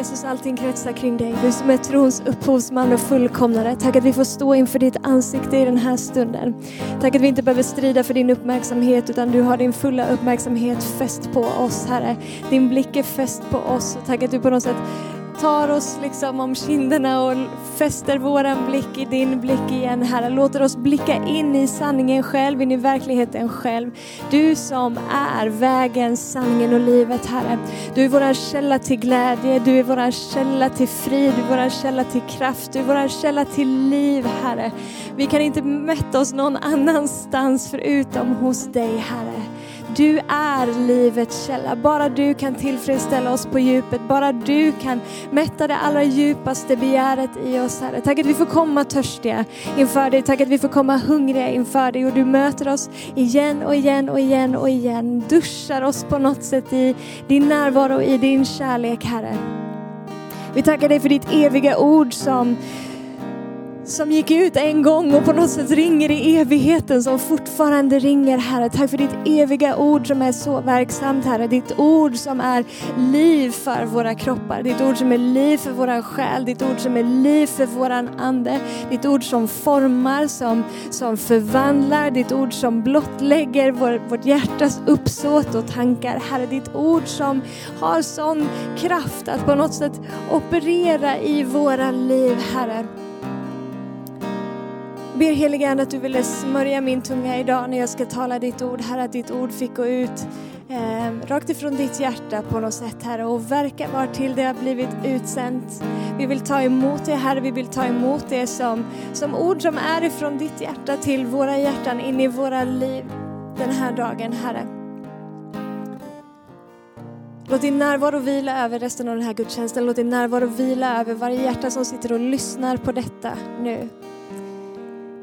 Jesus, allting kretsar kring dig. Du som är trons upphovsman och fullkomnare. Tack att vi får stå inför ditt ansikte i den här stunden. Tack att vi inte behöver strida för din uppmärksamhet utan du har din fulla uppmärksamhet fäst på oss, Herre. Din blick är fäst på oss och tack att du på något sätt tar oss liksom om kinderna och fäster våran blick i din blick igen, Herre. Låter oss blicka in i sanningen själv, in i verkligheten själv. Du som är vägen, sanningen och livet, Herre. Du är våran källa till glädje, du är våran källa till frid, du är våran källa till kraft, du är våran källa till liv, Herre. Vi kan inte mätta oss någon annanstans förutom hos dig, Herre. Du är livets källa. Bara du kan tillfredsställa oss på djupet. Bara du kan mätta det allra djupaste begäret i oss, Herre. Tack att vi får komma törstiga inför dig. Tack att vi får komma hungriga inför dig och du möter oss igen och igen och igen och igen. Duschar oss på något sätt i din närvaro och i din kärlek, Herre. Vi tackar dig för ditt eviga ord som som gick ut en gång och på något sätt ringer i evigheten som fortfarande ringer Herre. Tack för ditt eviga ord som är så verksamt Herre. Ditt ord som är liv för våra kroppar. Ditt ord som är liv för våran själ. Ditt ord som är liv för våran ande. Ditt ord som formar, som, som förvandlar. Ditt ord som blottlägger vår, vårt hjärtas uppsåt och tankar. Herre, ditt ord som har sån kraft att på något sätt operera i våra liv Herre ber helige Ande att du ville smörja min tunga idag när jag ska tala ditt ord. Herre, att ditt ord fick gå ut eh, rakt ifrån ditt hjärta på något sätt, Herre, och verka var till det har blivit utsänt. Vi vill ta emot det, Herre, vi vill ta emot det som, som ord som är ifrån ditt hjärta till våra hjärtan, in i våra liv den här dagen, Herre. Låt din närvaro vila över resten av den här gudstjänsten. Låt din närvaro vila över varje hjärta som sitter och lyssnar på detta nu.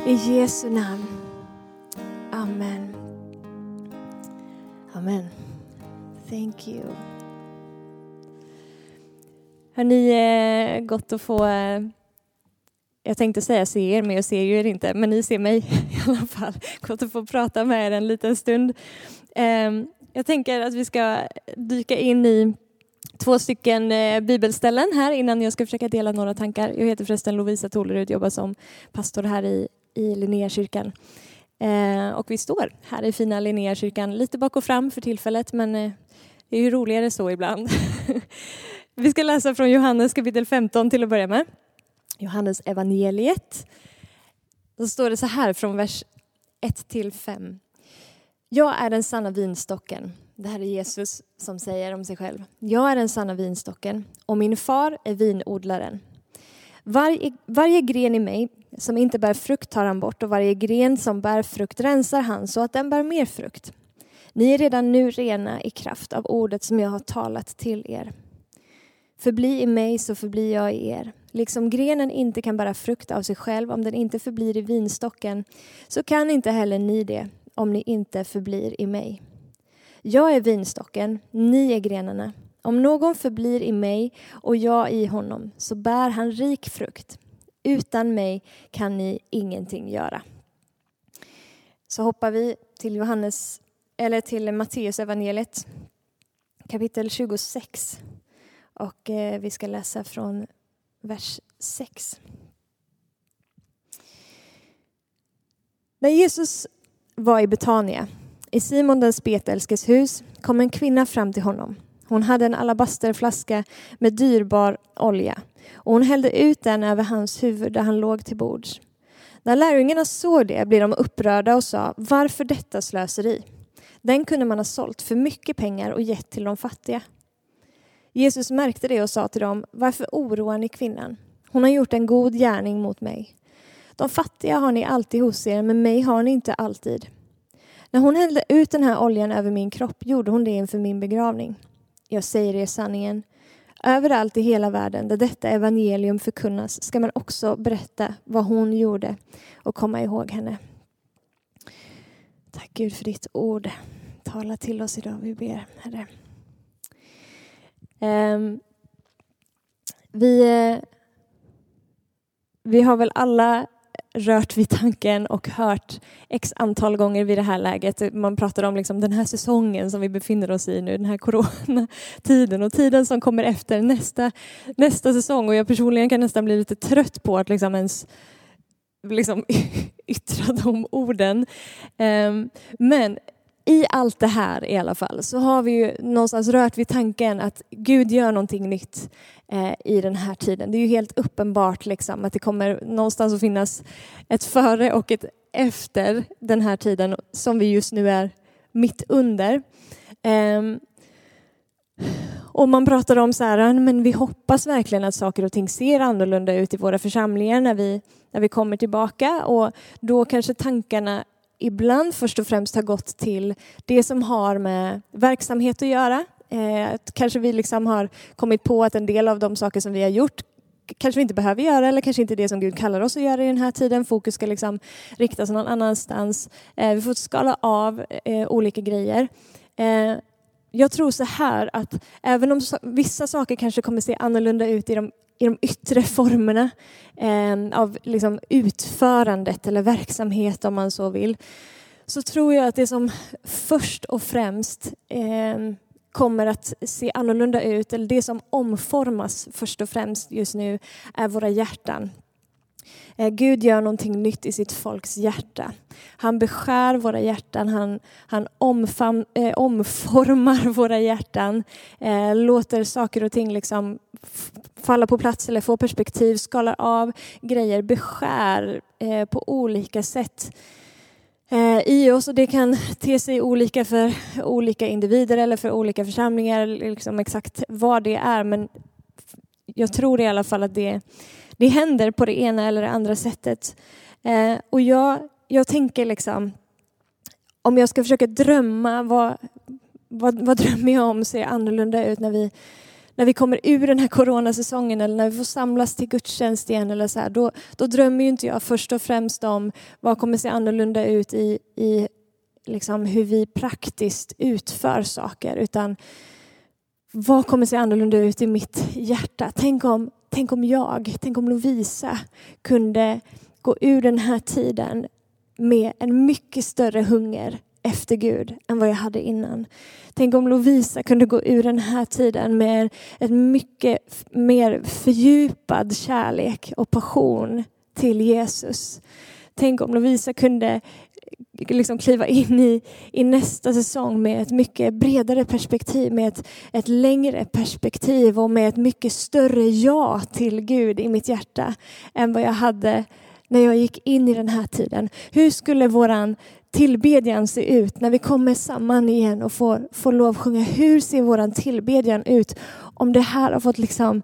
I Jesu namn. Amen. Amen. Thank you. Har ni eh, gott att få, eh, jag tänkte säga se er, men jag ser ju er inte, men ni ser mig i alla fall. Gott att få prata med er en liten stund. Eh, jag tänker att vi ska dyka in i två stycken eh, bibelställen här innan jag ska försöka dela några tankar. Jag heter förresten Lovisa Tolerud, jobbar som pastor här i i Linnéakyrkan. Eh, och vi står här i fina Linnéakyrkan, lite bak och fram för tillfället, men eh, det är ju roligare så ibland. vi ska läsa från Johannes kapitel 15 till att börja med. Johannes evangeliet. Då står det så här från vers 1 till 5. Jag är den sanna vinstocken. Det här är Jesus som säger om sig själv. Jag är den sanna vinstocken och min far är vinodlaren. Varje, varje gren i mig som inte bär frukt tar han bort och varje gren som bär frukt rensar han så att den bär mer frukt. Ni är redan nu rena i kraft av ordet som jag har talat till er. Förbli i mig så förblir jag i er. Liksom grenen inte kan bära frukt av sig själv om den inte förblir i vinstocken så kan inte heller ni det om ni inte förblir i mig. Jag är vinstocken, ni är grenarna. Om någon förblir i mig och jag i honom så bär han rik frukt. Utan mig kan ni ingenting göra. Så hoppar vi till Johannes eller till Matteus evangeliet kapitel 26 och eh, vi ska läsa från vers 6. När Jesus var i Betania, i Simon den spetälskes hus, kom en kvinna fram till honom. Hon hade en alabasterflaska med dyrbar olja och hon hällde ut den över hans huvud där han låg till bords. När lärjungarna såg det blev de upprörda och sa varför detta slöseri? Den kunde man ha sålt för mycket pengar och gett till de fattiga. Jesus märkte det och sa till dem varför oroar ni kvinnan? Hon har gjort en god gärning mot mig. De fattiga har ni alltid hos er men mig har ni inte alltid. När hon hällde ut den här oljan över min kropp gjorde hon det inför min begravning. Jag säger er sanningen. Överallt i hela världen där detta evangelium förkunnas ska man också berätta vad hon gjorde och komma ihåg henne. Tack Gud för ditt ord. Tala till oss idag, vi ber Herre. Ehm, vi, eh, vi har väl alla rört vid tanken och hört x antal gånger vid det här läget. Man pratar om liksom den här säsongen som vi befinner oss i nu, den här coronatiden och tiden som kommer efter nästa, nästa säsong. Och jag personligen kan nästan bli lite trött på att liksom ens liksom yttra de orden. Ehm, men i allt det här i alla fall så har vi ju någonstans rört vid tanken att Gud gör någonting nytt eh, i den här tiden. Det är ju helt uppenbart liksom att det kommer någonstans att finnas ett före och ett efter den här tiden som vi just nu är mitt under. Eh, och man pratar om så här, men vi hoppas verkligen att saker och ting ser annorlunda ut i våra församlingar när vi, när vi kommer tillbaka och då kanske tankarna ibland först och främst har gått till det som har med verksamhet att göra. Eh, kanske vi liksom har kommit på att en del av de saker som vi har gjort kanske vi inte behöver göra eller kanske inte det som Gud kallar oss att göra i den här tiden. Fokus ska liksom riktas någon annanstans. Eh, vi får skala av eh, olika grejer. Eh, jag tror så här att även om vissa saker kanske kommer se annorlunda ut i de i de yttre formerna eh, av liksom utförandet eller verksamhet om man så vill, så tror jag att det som först och främst eh, kommer att se annorlunda ut, eller det som omformas först och främst just nu, är våra hjärtan. Eh, Gud gör någonting nytt i sitt folks hjärta. Han beskär våra hjärtan, han, han omfam, eh, omformar våra hjärtan, eh, låter saker och ting liksom falla på plats eller få perspektiv, skalar av grejer, beskär eh, på olika sätt eh, i oss och det kan te sig olika för olika individer eller för olika församlingar, liksom exakt vad det är men jag tror i alla fall att det, det händer på det ena eller det andra sättet. Eh, och jag, jag tänker liksom, om jag ska försöka drömma, vad, vad, vad drömmer jag om ser annorlunda ut när vi när vi kommer ur den här coronasäsongen eller när vi får samlas till gudstjänst igen eller så här, då, då drömmer ju inte jag först och främst om vad kommer se annorlunda ut i, i liksom hur vi praktiskt utför saker utan vad kommer se annorlunda ut i mitt hjärta? Tänk om, tänk om jag, tänk om Lovisa kunde gå ur den här tiden med en mycket större hunger efter Gud än vad jag hade innan. Tänk om Lovisa kunde gå ur den här tiden med en mycket mer fördjupad kärlek och passion till Jesus. Tänk om Lovisa kunde eh, liksom kliva in i, i nästa säsong med ett mycket bredare perspektiv, med ett, ett längre perspektiv och med ett mycket större ja till Gud i mitt hjärta än vad jag hade när jag gick in i den här tiden. Hur skulle våran tillbedjan se ut när vi kommer samman igen och får, får lovsjunga? Hur ser våran tillbedjan ut om det här har fått liksom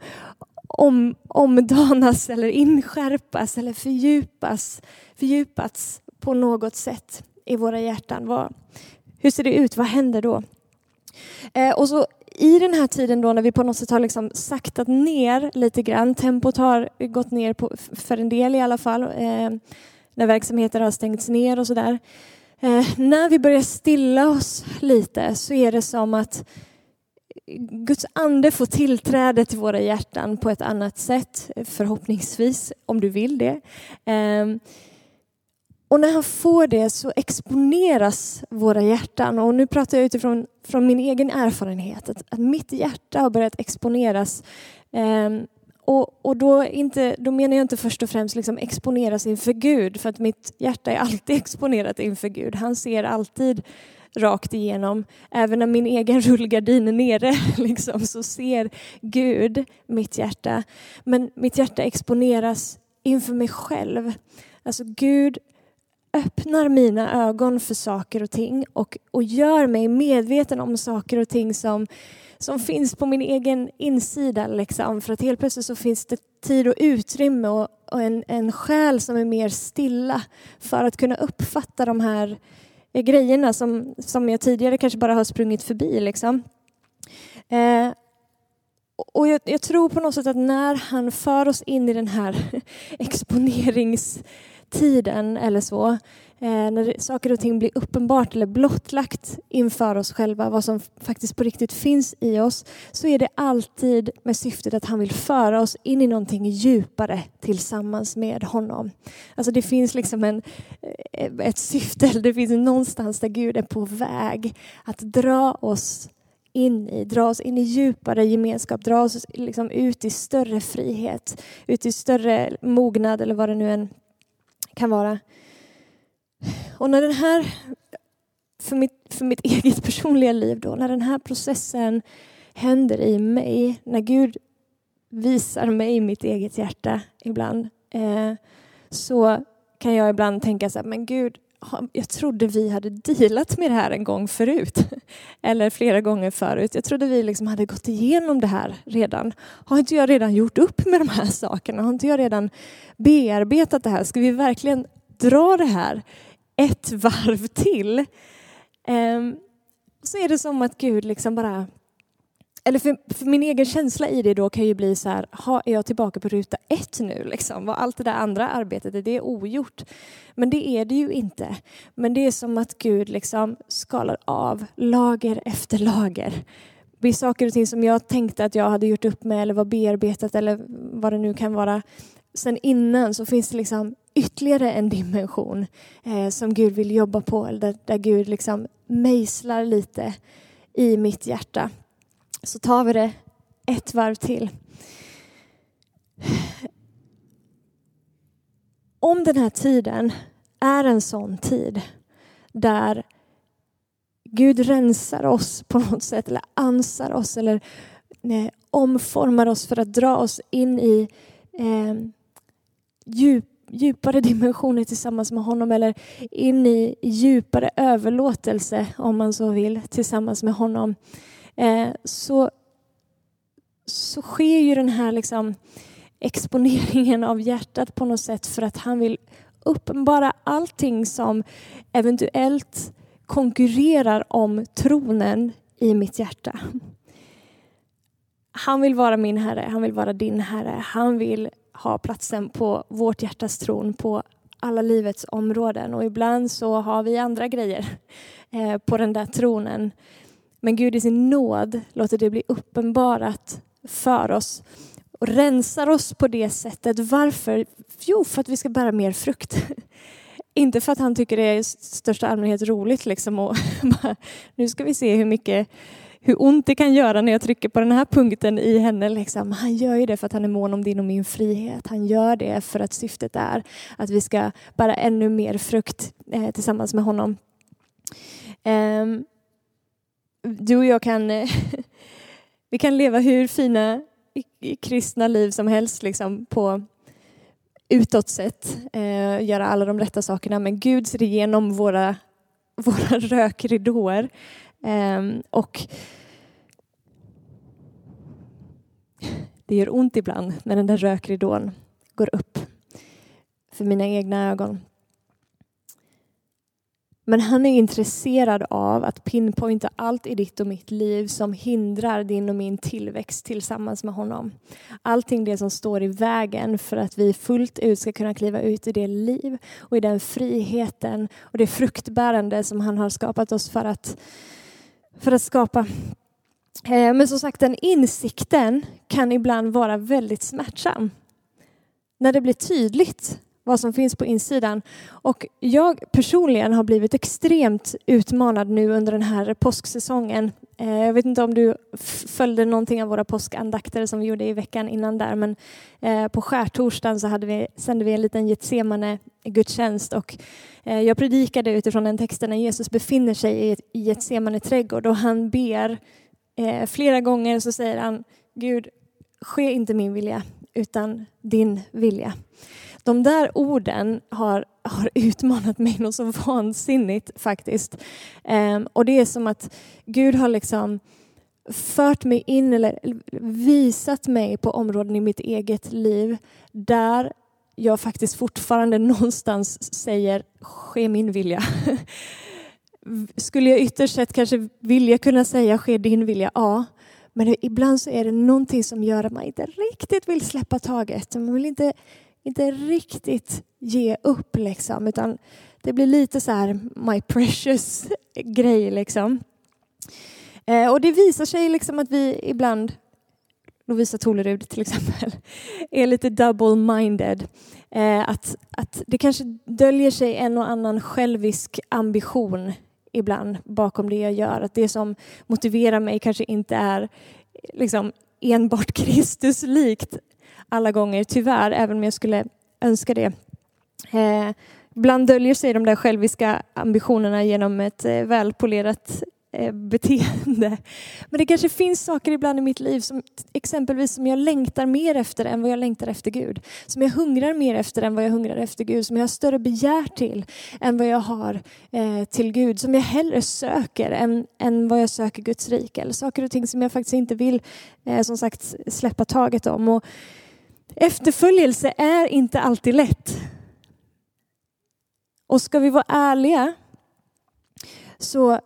om, omdanas eller inskärpas eller fördjupas, fördjupats på något sätt i våra hjärtan? Vad, hur ser det ut? Vad händer då? Eh, och så i den här tiden då när vi på något sätt har liksom saktat ner lite grann, tempot har gått ner på, för en del i alla fall, eh, när verksamheter har stängts ner och sådär. Eh, när vi börjar stilla oss lite så är det som att Guds ande får tillträde till våra hjärtan på ett annat sätt, förhoppningsvis, om du vill det. Ehm, och när han får det så exponeras våra hjärtan. Och nu pratar jag utifrån från min egen erfarenhet, att, att mitt hjärta har börjat exponeras. Ehm, och, och då, inte, då menar jag inte först och främst liksom exponeras inför Gud, för att mitt hjärta är alltid exponerat inför Gud. Han ser alltid rakt igenom. Även när min egen rullgardin är nere liksom, så ser Gud mitt hjärta. Men mitt hjärta exponeras inför mig själv. Alltså Gud öppnar mina ögon för saker och ting och, och gör mig medveten om saker och ting som, som finns på min egen insida. Liksom. För att helt plötsligt så finns det tid och utrymme och, och en, en själ som är mer stilla för att kunna uppfatta de här grejerna som, som jag tidigare kanske bara har sprungit förbi. Liksom. Eh, och jag, jag, tror på något sätt att när han för oss in i den här exponerings tiden eller så, eh, när saker och ting blir uppenbart eller blottlagt inför oss själva, vad som faktiskt på riktigt finns i oss, så är det alltid med syftet att han vill föra oss in i någonting djupare tillsammans med honom. Alltså det finns liksom en, eh, ett syfte, det finns någonstans där Gud är på väg att dra oss in i, dra oss in i djupare gemenskap, dra oss liksom ut i större frihet, ut i större mognad eller vad det nu än kan vara. Och när den här, för mitt, för mitt eget personliga liv då, när den här processen händer i mig, när Gud visar mig mitt eget hjärta ibland, eh, så kan jag ibland tänka så här, men Gud, jag trodde vi hade dealat med det här en gång förut. Eller flera gånger förut. Jag trodde vi liksom hade gått igenom det här redan. Har inte jag redan gjort upp med de här sakerna? Har inte jag redan bearbetat det här? Ska vi verkligen dra det här ett varv till? Ehm, så är det som att Gud liksom bara eller för, för, min egen känsla i det då kan ju bli så här, ha, är jag tillbaka på ruta ett nu liksom? Var allt det där andra arbetet, är det ogjort? Men det är det ju inte. Men det är som att Gud liksom skalar av lager efter lager. Det är saker och ting som jag tänkte att jag hade gjort upp med eller var bearbetat eller vad det nu kan vara. Sen innan så finns det liksom ytterligare en dimension eh, som Gud vill jobba på, där, där Gud liksom mejslar lite i mitt hjärta så tar vi det ett varv till. Om den här tiden är en sån tid där Gud rensar oss på något sätt eller ansar oss eller nej, omformar oss för att dra oss in i eh, djup, djupare dimensioner tillsammans med honom eller in i djupare överlåtelse om man så vill tillsammans med honom eh, Eh, så, så sker ju den här liksom exponeringen av hjärtat på något sätt för att han vill uppenbara allting som eventuellt konkurrerar om tronen i mitt hjärta. Han vill vara min Herre, han vill vara din Herre. Han vill ha platsen på vårt hjärtas tron på alla livets områden. Och ibland så har vi andra grejer eh, på den där tronen. Men Gud i sin nåd låter det bli uppenbarat för oss och rensar oss på det sättet. Varför? Jo, för att vi ska bära mer frukt. Inte för att han tycker det är i största allmänhet roligt liksom och nu ska vi se hur mycket hur ont det kan göra när jag trycker på den här punkten i henne. Liksom. Han gör ju det för att han är mån om din och min frihet. Han gör det för att syftet är att vi ska bära ännu mer frukt eh, tillsammans med honom. Um, du och jag kan, eh, vi kan leva hur fina kristna liv som helst liksom på utåt sett, eh, göra alla de rätta sakerna, men Gud ser igenom våra, våra rökridåer. Eh, och det gör ont ibland när den där rökridån går upp för mina egna ögon. Men han är intresserad av att pinpointa allt i ditt och mitt liv som hindrar din och min tillväxt tillsammans med honom. Allting det som står i vägen för att vi fullt ut ska kunna kliva ut i det liv och i den friheten och det fruktbärande som han har skapat oss för att, för att skapa. Eh, men som sagt, den insikten kan ibland vara väldigt smärtsam. När det blir tydligt vad som finns på insidan. Och jag personligen har blivit extremt utmanad nu under den här påsksäsongen. Eh, jag vet inte om du följde någonting av våra påskandakter som vi gjorde i veckan innan där, men eh, på skärtorsdagen så hade vi, sände vi en liten Getsemane gudstjänst och eh, jag predikade utifrån den texten när Jesus befinner sig i Getsemane trädgård och han ber flera gånger så säger han Gud, ske inte min vilja utan din vilja. De där orden har, har utmanat mig något så vansinnigt faktiskt. Ehm, och det är som att Gud har liksom fört mig in eller visat mig på områden i mitt eget liv där jag faktiskt fortfarande någonstans säger ske min vilja. Skulle jag ytterst sett kanske vilja kunna säga ske din vilja? Ja. Men ibland så är det någonting som gör att man inte riktigt vill släppa taget. Man vill inte inte riktigt ge upp liksom, utan det blir lite så här my precious grej liksom. Eh, och det visar sig liksom att vi ibland, Lovisa Tolerud till exempel, är lite double-minded. Eh, att, att det kanske döljer sig en och annan självisk ambition ibland bakom det jag gör. Att det som motiverar mig kanske inte är liksom enbart Kristuslikt alla gånger, tyvärr, även om jag skulle önska det. Eh, ibland döljer sig de där själviska ambitionerna genom ett eh, välpolerat Eh, beteende. Men det kanske finns saker ibland i mitt liv som exempelvis som jag längtar mer efter än vad jag längtar efter Gud. Som jag hungrar mer efter än vad jag hungrar efter Gud. Som jag har större begär till än vad jag har eh, till Gud. Som jag hellre söker än, än vad jag söker Guds rike. Eller saker och ting som jag faktiskt inte vill eh, som sagt släppa taget om. Och efterföljelse är inte alltid lätt. Och ska vi vara ärliga så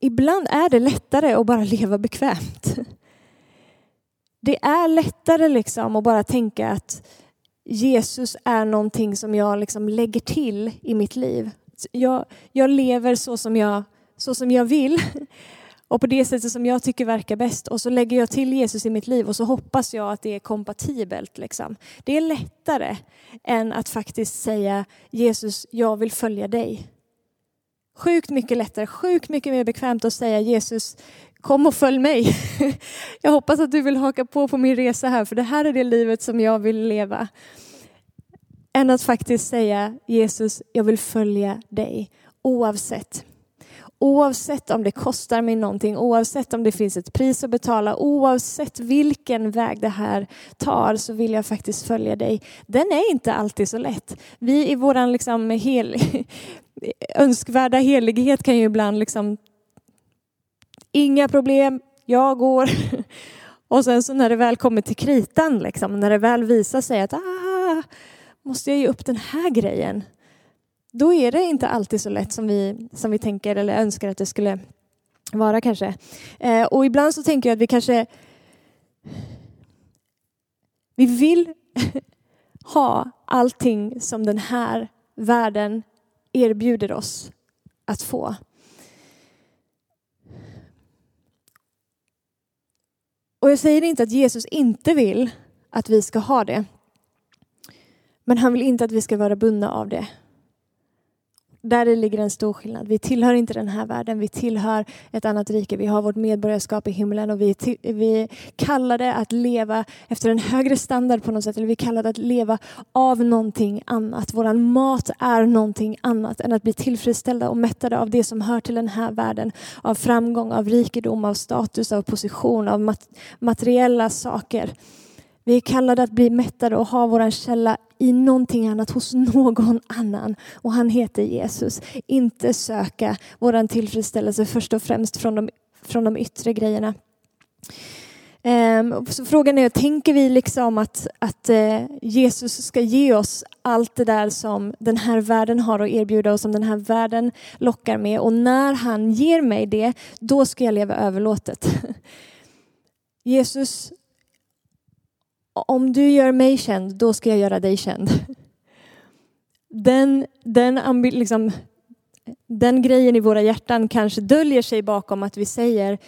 ibland är det lättare att bara leva bekvämt. Det är lättare liksom att bara tänka att Jesus är någonting som jag liksom lägger till i mitt liv. Jag, jag lever så som jag, så som jag vill och på det sättet som jag tycker verkar bäst och så lägger jag till Jesus i mitt liv och så hoppas jag att det är kompatibelt. Liksom. Det är lättare än att faktiskt säga Jesus, jag vill följa dig. Sjukt mycket lättare, sjukt mycket mer bekvämt att säga Jesus, kom och följ mig. Jag hoppas att du vill haka på på min resa här, för det här är det livet som jag vill leva. Än att faktiskt säga Jesus, jag vill följa dig oavsett. Oavsett om det kostar mig någonting, oavsett om det finns ett pris att betala, oavsett vilken väg det här tar så vill jag faktiskt följa dig. Den är inte alltid så lätt. Vi i vår liksom hel, önskvärda helighet kan ju ibland liksom, inga problem, jag går. Och sen så när det väl kommer till kritan, liksom, när det väl visar sig att ah, måste jag ge upp den här grejen? Då är det inte alltid så lätt som vi, som vi tänker eller önskar att det skulle vara kanske. Eh, och ibland så tänker jag att vi kanske vi vill ha allting som den här världen erbjuder oss att få. Och jag säger inte att Jesus inte vill att vi ska ha det. Men han vill inte att vi ska vara bundna av det. Där ligger en stor skillnad. Vi tillhör inte den här världen, vi tillhör ett annat rike. Vi har vårt medborgarskap i himlen och vi, vi kallade att leva efter en högre standard på något sätt. Eller vi kallade att leva av någonting annat. Våran mat är någonting annat än att bli tillfredsställda och mättade av det som hör till den här världen. Av framgång, av rikedom, av status, av position, av mat materiella saker. Vi är kallade att bli mättade och ha vår källa i någonting annat, hos någon annan. Och han heter Jesus. Inte söka vår tillfredsställelse först och främst från de, från de yttre grejerna. Ehm, så frågan är, tänker vi liksom att, att eh, Jesus ska ge oss allt det där som den här världen har att erbjuda och som den här världen lockar med och när han ger mig det, då ska jag leva överlåtet. Jesus om du gör mig känd, då ska jag göra dig känd. Den, den, liksom, den grejen i våra hjärtan kanske döljer sig bakom att vi säger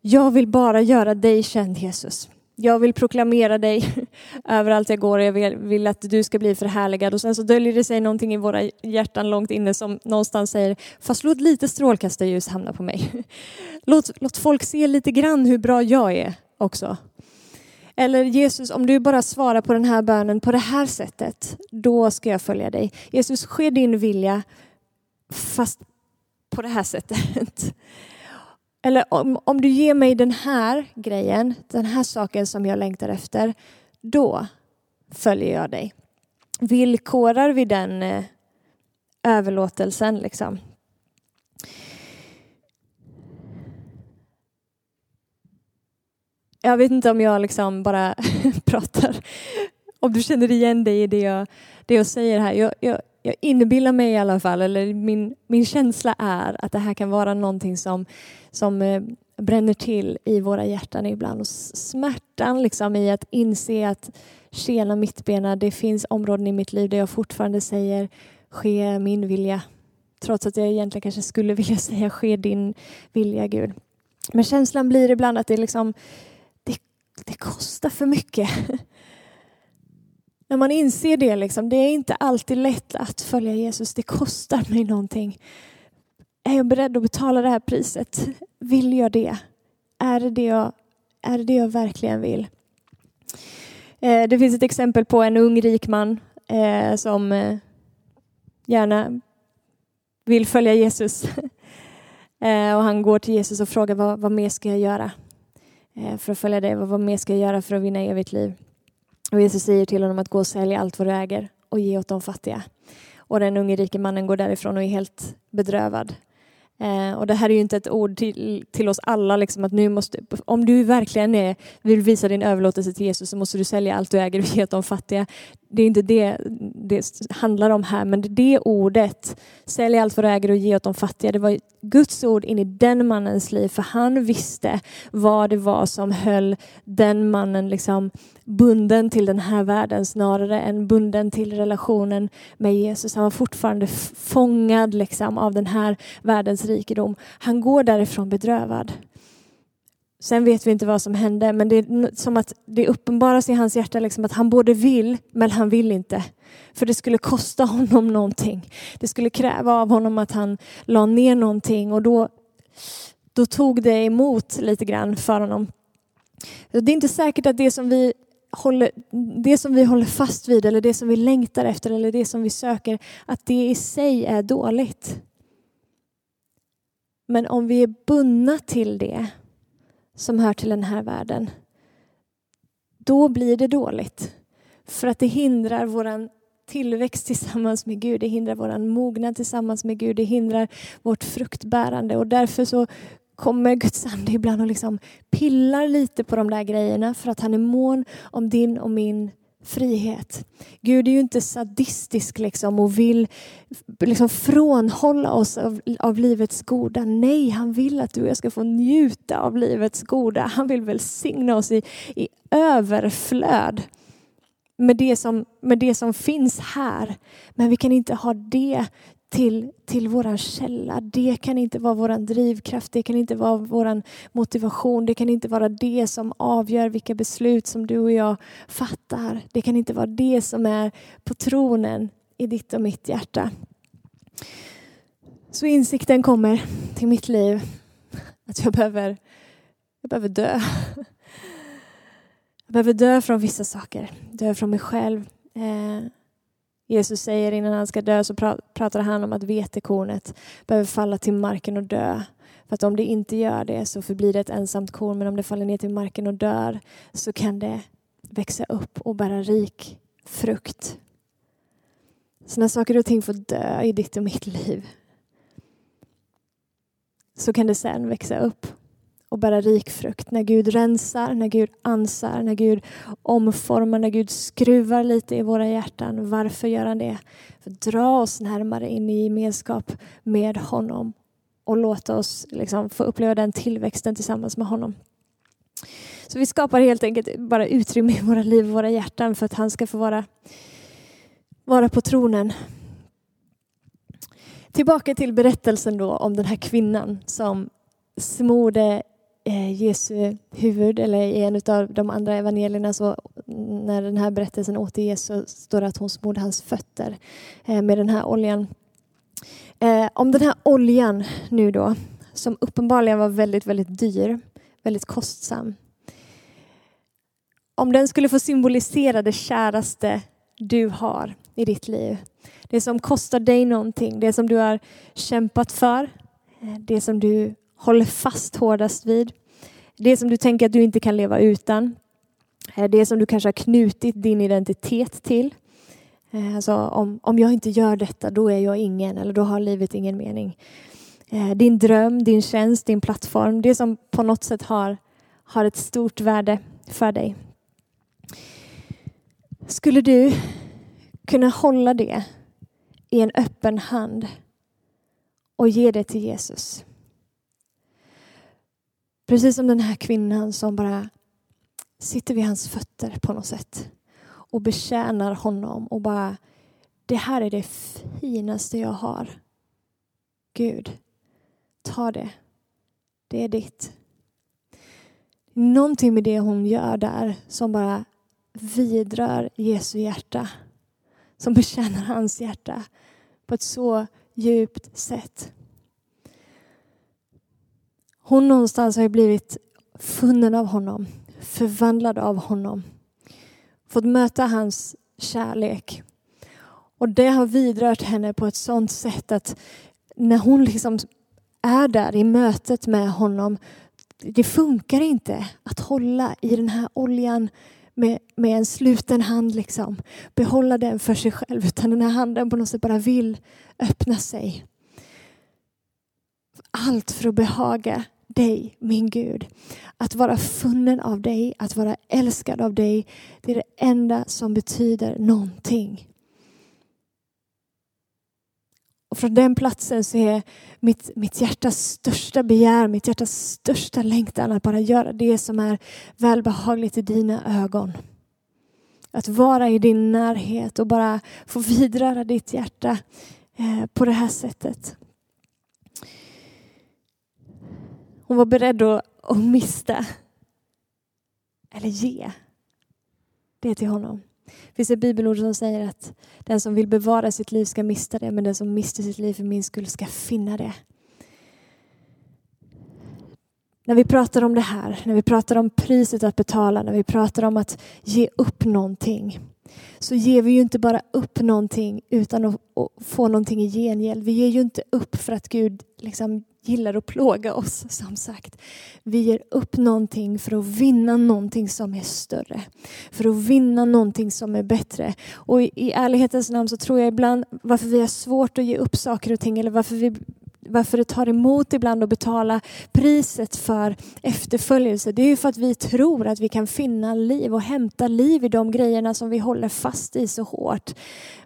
jag vill bara göra dig känd Jesus. Jag vill proklamera dig överallt jag går och jag vill, vill, att du ska bli förhärligad. Och sen så döljer det sig någonting i våra hjärtan långt inne som någonstans säger, fast låt lite strålkastarljus hamna på mig. Låt, låt folk se lite grann hur bra jag är också. Eller Jesus, om du bara svarar på den här bönen på det här sättet, då ska jag följa dig. Jesus, ske din vilja fast på det här sättet. Eller om, om du ger mig den här grejen, den här saken som jag längtar efter, då följer jag dig. Villkorar vi den eh, överlåtelsen liksom? Jag vet inte om jag liksom bara pratar, om du känner igen dig i det jag, det jag säger här. Jag, jag, jag inbillar mig i alla fall, eller min, min känsla är att det här kan vara någonting som, som eh, bränner till i våra hjärtan ibland. Och smärtan liksom i att inse att tjena mittbena, det finns områden i mitt liv där jag fortfarande säger ske min vilja. Trots att jag egentligen kanske skulle vilja säga ske din vilja Gud. Men känslan blir ibland att det, liksom, det, kostar för mycket. När man inser det, liksom, det är inte alltid lätt att följa Jesus. Det kostar mig någonting. Är jag beredd att betala det här priset? Vill jag det? Är det det jag, är det, det jag verkligen vill? Eh, det finns ett exempel på en ung rik man eh, som eh, gärna vill följa Jesus. Eh, och han går till Jesus och frågar vad, vad mer ska jag göra Eh, för att följa dig? Vad, mer ska jag göra för att vinna evigt liv? Och Jesus säger till honom att gå och sälja allt vad du äger och ge åt de fattiga. Och den unge rike mannen går därifrån och är helt bedrövad. Eh, och det här är ju inte ett ord till, till oss alla, liksom att nu måste, om du verkligen är, vill visa din överlåtelse till Jesus så måste du sälja allt du äger och ge åt de fattiga. Det är inte det det handlar om här, men det ordet, sälj allt vad du äger och ge åt de fattiga, det var Guds ord in i den mannens liv, för han visste vad det var som höll den mannen liksom bunden till den här världen snarare än bunden till relationen med Jesus. Han var fortfarande fångad liksom av den här världens rikedom. Han går därifrån bedrövad. Sen vet vi inte vad som hände, men det är som att det uppenbaras i hans hjärta liksom att han både vill, men han vill inte. För det skulle kosta honom någonting. Det skulle kräva av honom att han la ner någonting och då, då tog det emot lite grann för honom. Det är inte säkert att det som vi håller, det som vi håller fast vid eller det som vi längtar efter eller det som vi söker, att det i sig är dåligt. Men om vi är bundna till det som hör till den här världen, då blir det dåligt. För att det hindrar våran tillväxt tillsammans med Gud, det hindrar våran mognad tillsammans med Gud, det hindrar vårt fruktbärande och därför så kommer Guds ande ibland och liksom pillar lite på de där grejerna för att han är mån om din och min frihet. Gud är ju inte sadistisk liksom och vill liksom frånhålla oss av, av livets goda. Nej, han vill att du och jag ska få njuta av livets goda. Han vill välsigna oss i, i överflöd med det, som, med det som finns här. Men vi kan inte ha det till, till våran källa. Det kan inte vara våran drivkraft, det kan inte vara våran motivation, det kan inte vara det som avgör vilka beslut som du och jag fattar. Det kan inte vara det som är på tronen i ditt och mitt hjärta. Så insikten kommer till mitt liv att jag behöver, jag behöver dö. Jag behöver dö från vissa saker, dö från mig själv. Eh, Jesus säger innan han ska dö så pratar han om att vetekornet behöver falla till marken och dö. För att om det inte gör det så förblir det ett ensamt korn men om det faller ner till marken och dör så kan det växa upp och bära rik frukt. Så när saker och ting får dö i ditt och mitt liv så kan det sen växa upp och bära rik frukt. När Gud rensar, när Gud ansar, när Gud omformar, när Gud skruvar lite i våra hjärtan. Varför gör han det? För att dra oss närmare in i gemenskap med honom och låta oss liksom få uppleva den tillväxten tillsammans med honom. Så vi skapar helt enkelt bara utrymme i våra liv och våra hjärtan för att han ska få vara, vara på tronen. Tillbaka till berättelsen då om den här kvinnan som smorde Eh, Jesu huvud, eller i en av de andra evangelierna så när den här berättelsen återges så står det att hon smorde hans fötter eh, med den här oljan. Eh, om den här oljan nu då, som uppenbarligen var väldigt, väldigt dyr, väldigt kostsam. Om den skulle få symbolisera det käraste du har i ditt liv. Det som kostar dig någonting, det som du har kämpat för, det som du håller fast hårdast vid. Det som du tänker att du inte kan leva utan. Eh, det som du kanske har knutit din identitet till. Eh, alltså om, om jag inte gör detta, då är jag ingen eller då har livet ingen mening. Eh, din dröm, din tjänst, din plattform, det som på något sätt har, har ett stort värde för dig. Skulle du kunna hålla det i en öppen hand och ge det till Jesus? Precis som den här kvinnan som bara sitter vid hans fötter på något sätt och betjänar honom och bara det här är det finaste jag har. Gud, ta det. Det är ditt. Någonting med det hon gör där som bara vidrör Jesu hjärta. Som betjänar hans hjärta på ett så djupt sätt. Hon någonstans har ju blivit funnen av honom, förvandlad av honom. Fått möta hans kärlek. Och det har vidrört henne på ett sånt sätt att när hon liksom är där i mötet med honom, det funkar inte att hålla i den här oljan med, med en sluten hand, liksom. behålla den för sig själv, utan den här handen på något sätt bara vill öppna sig. Allt för att behaga dig, min Gud. Att vara funnen av dig, att vara älskad av dig, det är det enda som betyder någonting. Och från den platsen så är mitt, mitt hjärtas största begär, mitt hjärtas största längtan att bara göra det som är välbehagligt i dina ögon. Att vara i din närhet och bara få vidröra ditt hjärta eh, på det här sättet. Hon var beredd att, att mista, eller ge, det till honom. Det finns ett bibelord som säger att den som vill bevara sitt liv ska mista det, men den som mister sitt liv för min skull ska finna det. När vi pratar om det här, när vi pratar om priset att betala, när vi pratar om att ge upp någonting, så ger vi ju inte bara upp någonting utan att, få någonting i gengäld. Vi ger ju inte upp för att Gud liksom gillar att plåga oss, som sagt. Vi ger upp någonting för att vinna någonting som är större. För att vinna någonting som är bättre. Och i, i ärlighetens namn så tror jag ibland varför vi har svårt att ge upp saker och ting eller varför vi varför det tar emot ibland att betala priset för efterföljelse. Det är ju för att vi tror att vi kan finna liv och hämta liv i de grejerna som vi håller fast i så hårt.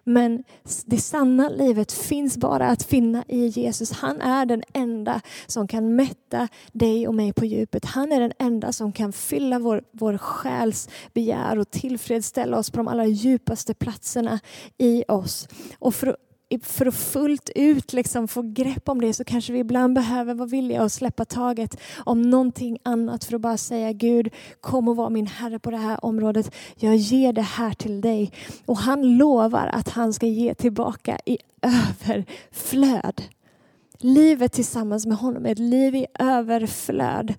Men det sanna livet finns bara att finna i Jesus. Han är den enda som kan mätta dig och mig på djupet. Han är den enda som kan fylla vår, vår själs begär och tillfredsställa oss på de allra djupaste platserna i oss. Och för för att fullt ut liksom få grepp om det så kanske vi ibland behöver vara villiga att släppa taget om någonting annat för att bara säga Gud, kom och var min Herre på det här området. Jag ger det här till dig. Och han lovar att han ska ge tillbaka i överflöd. Livet tillsammans med honom är ett liv i överflöd.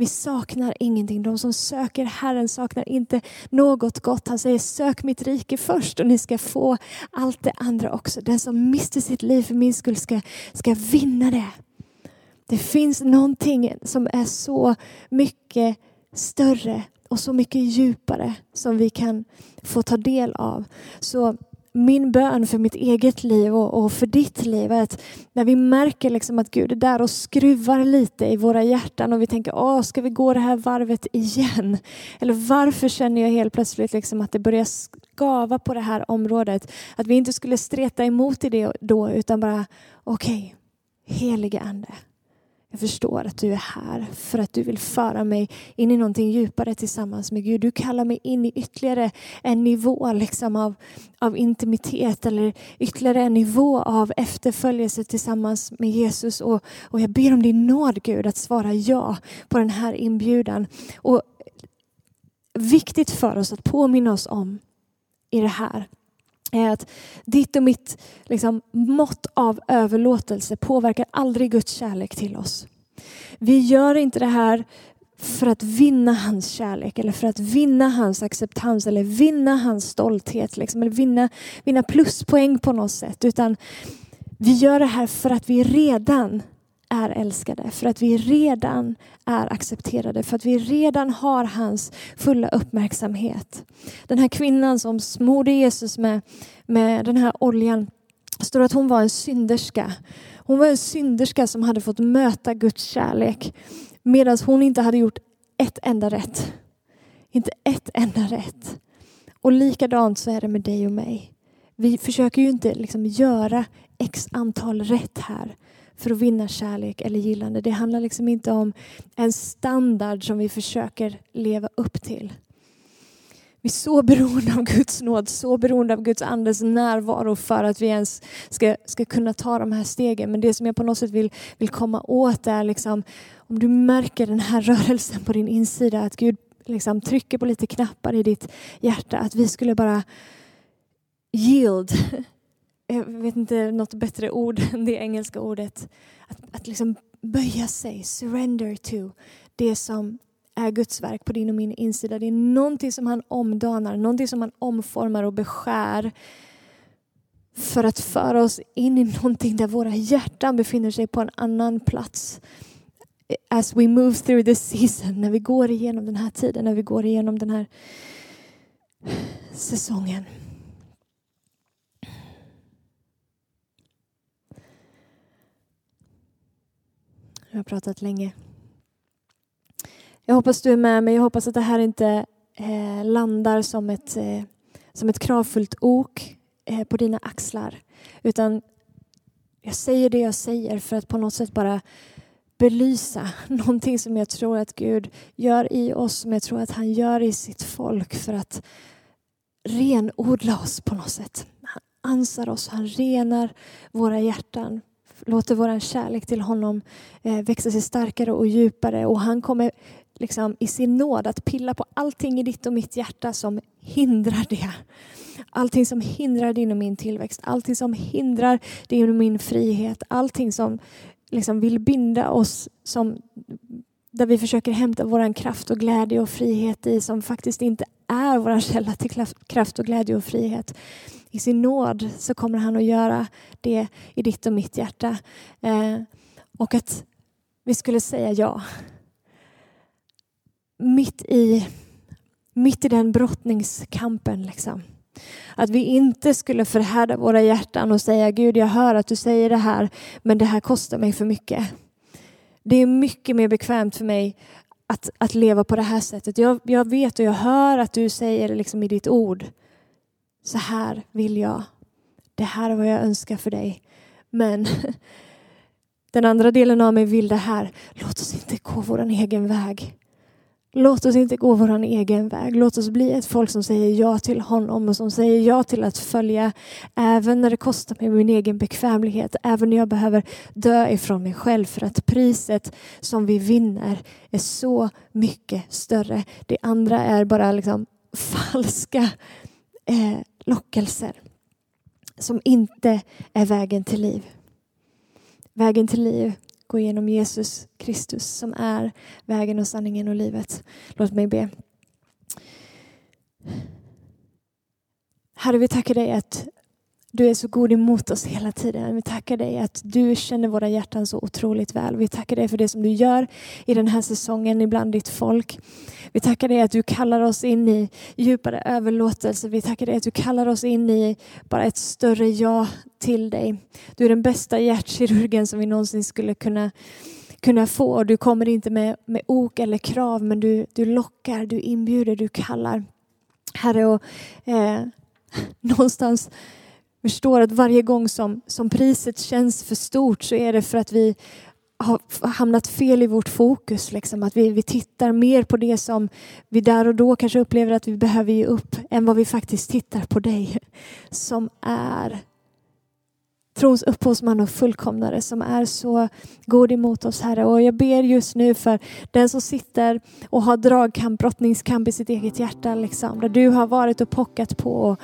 Vi saknar ingenting. De som söker Herren saknar inte något gott. Han säger sök mitt rike först och ni ska få allt det andra också. Den som mister sitt liv för min skull ska, ska vinna det. Det finns någonting som är så mycket större och så mycket djupare som vi kan få ta del av. Så min bön för mitt eget liv och, och, för ditt liv är att när vi märker liksom att Gud är där och skruvar lite i våra hjärtan och vi tänker, Åh, ska vi gå det här varvet igen? Eller varför känner jag helt plötsligt liksom att det börjar skava på det här området? Att vi inte skulle streta emot i det då utan bara, okej, okay, helige Ande. Jag förstår att du är här för att du vill föra mig in i någonting djupare tillsammans med Gud. Du kallar mig in i ytterligare en nivå liksom av, av intimitet eller ytterligare en nivå av efterföljelse tillsammans med Jesus. Och, och jag ber om din nåd Gud att svara ja på den här inbjudan. Och viktigt för oss att påminna oss om i det här är att ditt och mitt liksom, mått av överlåtelse påverkar aldrig Guds kärlek till oss. Vi gör inte det här för att vinna hans kärlek eller för att vinna hans acceptans eller vinna hans stolthet liksom, eller vinna, vinna pluspoäng på något sätt. Utan vi gör det här för att vi redan är älskade, för att vi redan är accepterade, för att vi redan har hans fulla uppmärksamhet. Den här kvinnan som smorde Jesus med, med den här oljan, står att hon var en synderska. Hon var en synderska som hade fått möta Guds kärlek medan hon inte hade gjort ett enda rätt. Inte ett enda rätt. Och likadant så är det med dig och mig. Vi försöker ju inte liksom göra x antal rätt här för att vinna kärlek eller gillande. Det handlar liksom inte om en standard som vi försöker leva upp till. Vi är så beroende av Guds nåd, så beroende av Guds andes närvaro för att vi ens ska, ska kunna ta de här stegen. Men det som jag på något sätt vill, vill komma åt är liksom, om du märker den här rörelsen på din insida, att Gud liksom trycker på lite knappar i ditt hjärta, att vi skulle bara yield. Jag vet inte något bättre ord än det engelska ordet. Att, att liksom böja sig, surrender to det som är Guds verk på din och min insida. Det är någonting som han omdanar, någonting som han omformar och beskär för att föra oss in i någonting där våra hjärtan befinner sig på en annan plats. As we move through this season, när vi går igenom den här tiden, när vi går igenom den här säsongen. Jag har pratat länge. Jag hoppas du är med mig. Jag hoppas att det här inte eh, landar som ett, eh, som ett kravfullt ok eh, på dina axlar. Utan jag säger det jag säger för att på något sätt bara belysa någonting som jag tror att Gud gör i oss, som jag tror att han gör i sitt folk för att renodla oss på något sätt. Han ansar oss, han renar våra hjärtan låter vår kärlek till honom eh, växa sig starkare och djupare. Och han kommer liksom, i sin nåd att pilla på allting i ditt och mitt hjärta som hindrar det. Allting som hindrar din och min tillväxt, allting som hindrar din och min frihet, allting som liksom vill binda oss som där vi försöker hämta vår kraft och glädje och frihet i som faktiskt inte är vår källa till kraft och glädje och frihet. I sin nåd så kommer han att göra det i ditt och mitt hjärta. Eh, och att vi skulle säga ja mitt i, mitt i den brottningskampen. Liksom. Att vi inte skulle förhärda våra hjärtan och säga Gud, jag hör att du säger det här, men det här kostar mig för mycket. Det är mycket mer bekvämt för mig att, att leva på det här sättet. Jag, jag vet och jag hör att du säger liksom i ditt ord, så här vill jag. Det här är vad jag önskar för dig. Men den andra delen av mig vill det här. Låt oss inte gå vår egen väg. Låt oss inte gå vår egen väg. Låt oss bli ett folk som säger ja till honom och som säger ja till att följa även när det kostar mig min egen bekvämlighet. Även när jag behöver dö ifrån mig själv för att priset som vi vinner är så mycket större. Det andra är bara liksom falska eh, lockelser som inte är vägen till liv. Vägen till liv gå igenom Jesus Kristus som är vägen och sanningen och livet. Låt mig be. Herre, vi tackar dig att du är så god emot oss hela tiden. Vi tackar dig att du känner våra hjärtan så otroligt väl. Vi tackar dig för det som du gör i den här säsongen ibland ditt folk. Vi tackar dig att du kallar oss in i djupare överlåtelse. Vi tackar dig att du kallar oss in i bara ett större ja till dig. Du är den bästa hjärtkirurgen som vi någonsin skulle kunna kunna få. Du kommer inte med, med ok eller krav men du, du lockar, du inbjuder, du kallar. Herre, och, eh, någonstans förstår att varje gång som, som priset känns för stort så är det för att vi har hamnat fel i vårt fokus. Liksom. Att vi, vi tittar mer på det som vi där och då kanske upplever att vi behöver ge upp än vad vi faktiskt tittar på dig som är trons upphovsman och fullkomnare som är så god emot oss Herre. Och jag ber just nu för den som sitter och har dragkamp, brottningskamp i sitt eget hjärta. Liksom, där du har varit och pockat på och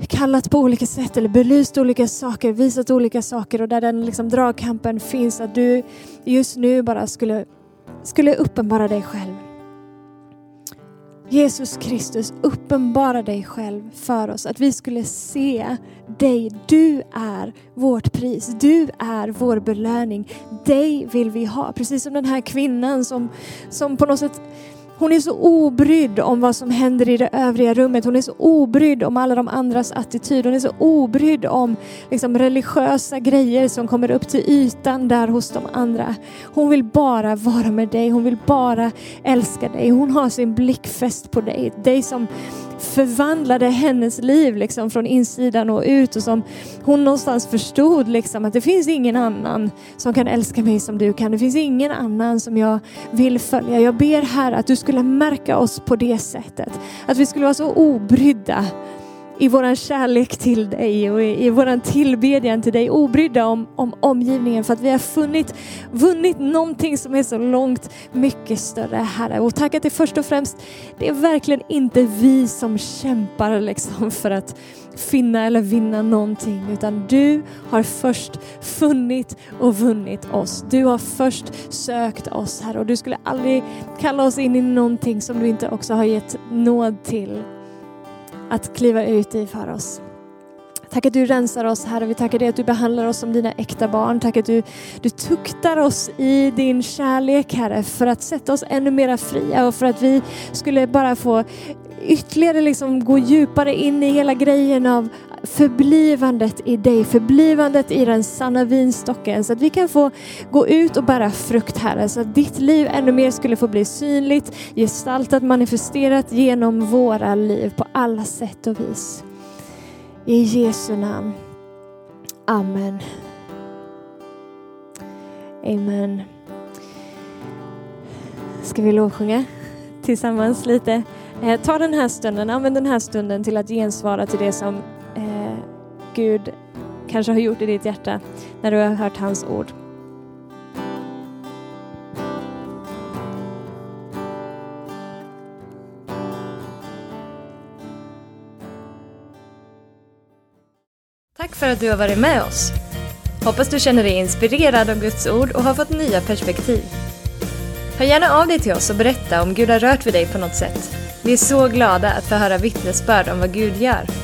kallat på olika sätt eller belyst olika saker, visat olika saker och där den liksom dragkampen finns, att du just nu bara skulle, skulle uppenbara dig själv. Jesus Kristus, uppenbara dig själv för oss. Att vi skulle se dig. Du är vårt pris. Du är vår belöning. Dig vill vi ha. Precis som den här kvinnan som, som på något sätt hon är så obrydd om vad som händer i det övriga rummet. Hon är så obrydd om alla de andras attityd. Hon är så obrydd om liksom, religiösa grejer som kommer upp till ytan där hos de andra. Hon vill bara vara med dig. Hon vill bara älska dig. Hon har sin blick fäst på dig. Dig som förvandlade hennes liv liksom från insidan och ut och som hon någonstans förstod liksom att det finns ingen annan som kan älska mig som du kan. Det finns ingen annan som jag vill följa. Jag ber här att du skulle märka oss på det sättet. Att vi skulle vara så obrydda i våran kärlek till dig och i, i våran tillbedjan till dig, obrydda om, om omgivningen för att vi har funnit, vunnit någonting som är så långt mycket större Herre. Och tack att det först och främst, det är verkligen inte vi som kämpar liksom för att finna eller vinna någonting utan du har först funnit och vunnit oss. Du har först sökt oss Herre och du skulle aldrig kalla oss in i någonting som du inte också har gett nåd till att kliva ut i för oss. Tack att du rensar oss Herre. Vi tackar dig att du behandlar oss som dina äkta barn. Tack att du, du tuktar oss i din kärlek Herre för att sätta oss ännu mera fria och för att vi skulle bara få ytterligare liksom gå djupare in i hela grejen av förblivandet i dig, förblivandet i den sanna vinstocken så att vi kan få gå ut och bära frukt Herre, så att ditt liv ännu mer skulle få bli synligt, gestaltat, manifesterat genom våra liv på alla sätt och vis. I Jesu namn. Amen. Amen. Ska vi lovsjunga tillsammans lite? Eh, ta den här stunden, använd den här stunden till att gensvara till det som Gud kanske har gjort i ditt hjärta när du har hört hans ord. Tack för att du har varit med oss. Hoppas du känner dig inspirerad av Guds ord och har fått nya perspektiv. Hör gärna av dig till oss och berätta om Gud har rört vid dig på något sätt. Vi är så glada att få höra vittnesbörd om vad Gud gör.